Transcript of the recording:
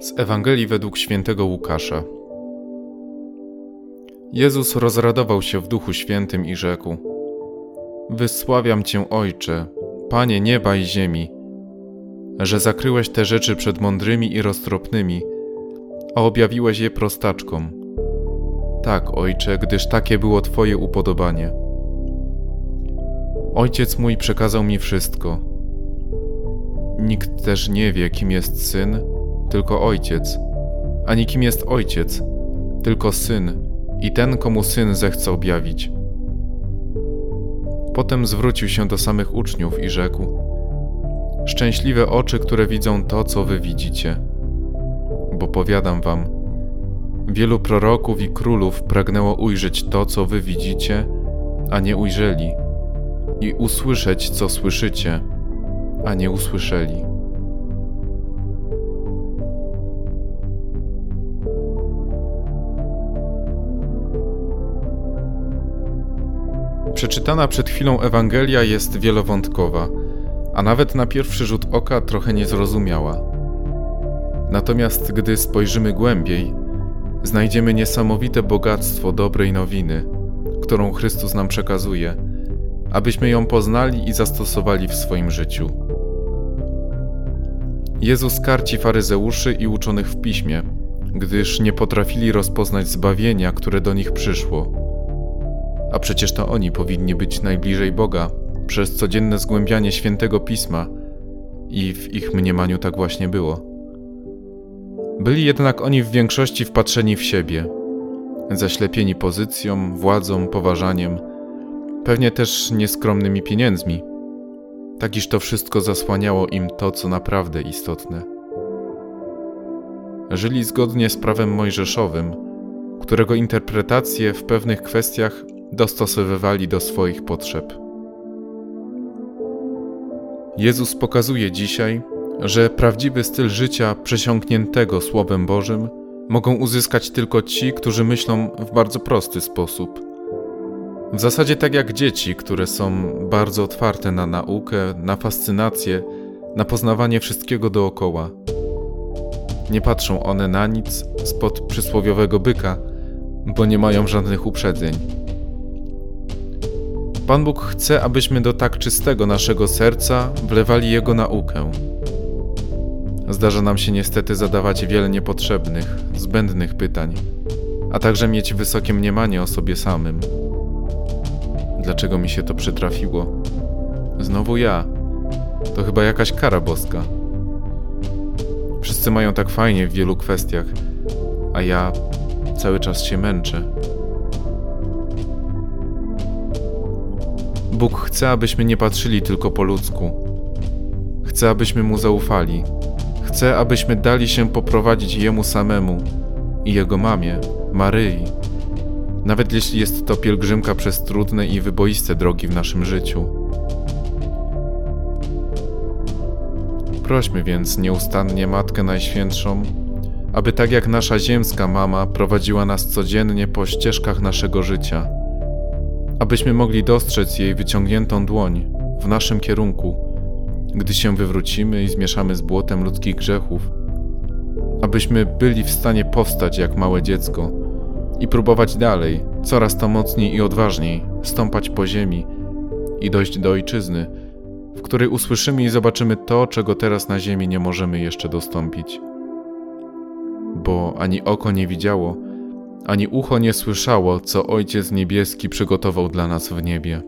Z Ewangelii według świętego Łukasza. Jezus rozradował się w Duchu Świętym i rzekł: Wysławiam Cię, Ojcze, Panie nieba i ziemi, że zakryłeś te rzeczy przed mądrymi i roztropnymi, a objawiłeś je prostaczkom. Tak, Ojcze, gdyż takie było Twoje upodobanie. Ojciec mój przekazał mi wszystko. Nikt też nie wie, kim jest syn, tylko ojciec, ani kim jest ojciec, tylko syn i ten, komu syn zechce objawić. Potem zwrócił się do samych uczniów i rzekł: Szczęśliwe oczy, które widzą to, co wy widzicie. Bo powiadam wam, wielu proroków i królów pragnęło ujrzeć to, co wy widzicie, a nie ujrzeli, i usłyszeć, co słyszycie, a nie usłyszeli. Przeczytana przed chwilą Ewangelia jest wielowątkowa, a nawet na pierwszy rzut oka trochę niezrozumiała. Natomiast gdy spojrzymy głębiej, znajdziemy niesamowite bogactwo dobrej nowiny, którą Chrystus nam przekazuje, abyśmy ją poznali i zastosowali w swoim życiu. Jezus karci faryzeuszy i uczonych w piśmie, gdyż nie potrafili rozpoznać zbawienia, które do nich przyszło a przecież to oni powinni być najbliżej Boga przez codzienne zgłębianie świętego pisma, i w ich mniemaniu tak właśnie było. Byli jednak oni w większości wpatrzeni w siebie, zaślepieni pozycją, władzą, poważaniem, pewnie też nieskromnymi pieniędzmi, tak iż to wszystko zasłaniało im to, co naprawdę istotne. Żyli zgodnie z prawem mojżeszowym, którego interpretacje w pewnych kwestiach dostosowywali do swoich potrzeb. Jezus pokazuje dzisiaj, że prawdziwy styl życia przesiąkniętego Słowem Bożym mogą uzyskać tylko ci, którzy myślą w bardzo prosty sposób. W zasadzie tak jak dzieci, które są bardzo otwarte na naukę, na fascynację, na poznawanie wszystkiego dookoła. Nie patrzą one na nic spod przysłowiowego byka, bo nie mają żadnych uprzedzeń. Pan Bóg chce, abyśmy do tak czystego naszego serca wlewali Jego naukę. Zdarza nam się niestety zadawać wiele niepotrzebnych, zbędnych pytań, a także mieć wysokie mniemanie o sobie samym. Dlaczego mi się to przytrafiło? Znowu ja. To chyba jakaś kara boska. Wszyscy mają tak fajnie w wielu kwestiach, a ja cały czas się męczę. Bóg chce, abyśmy nie patrzyli tylko po ludzku. Chce, abyśmy Mu zaufali. Chce, abyśmy dali się poprowadzić Jemu samemu i Jego mamie, Maryi. Nawet jeśli jest to pielgrzymka przez trudne i wyboiste drogi w naszym życiu. Prośmy więc nieustannie Matkę Najświętszą, aby tak jak nasza ziemska mama prowadziła nas codziennie po ścieżkach naszego życia – abyśmy mogli dostrzec jej wyciągniętą dłoń w naszym kierunku, gdy się wywrócimy i zmieszamy z błotem ludzkich grzechów, abyśmy byli w stanie powstać jak małe dziecko i próbować dalej, coraz to mocniej i odważniej stąpać po ziemi i dojść do ojczyzny, w której usłyszymy i zobaczymy to, czego teraz na ziemi nie możemy jeszcze dostąpić. Bo ani oko nie widziało, ani ucho nie słyszało, co Ojciec Niebieski przygotował dla nas w niebie.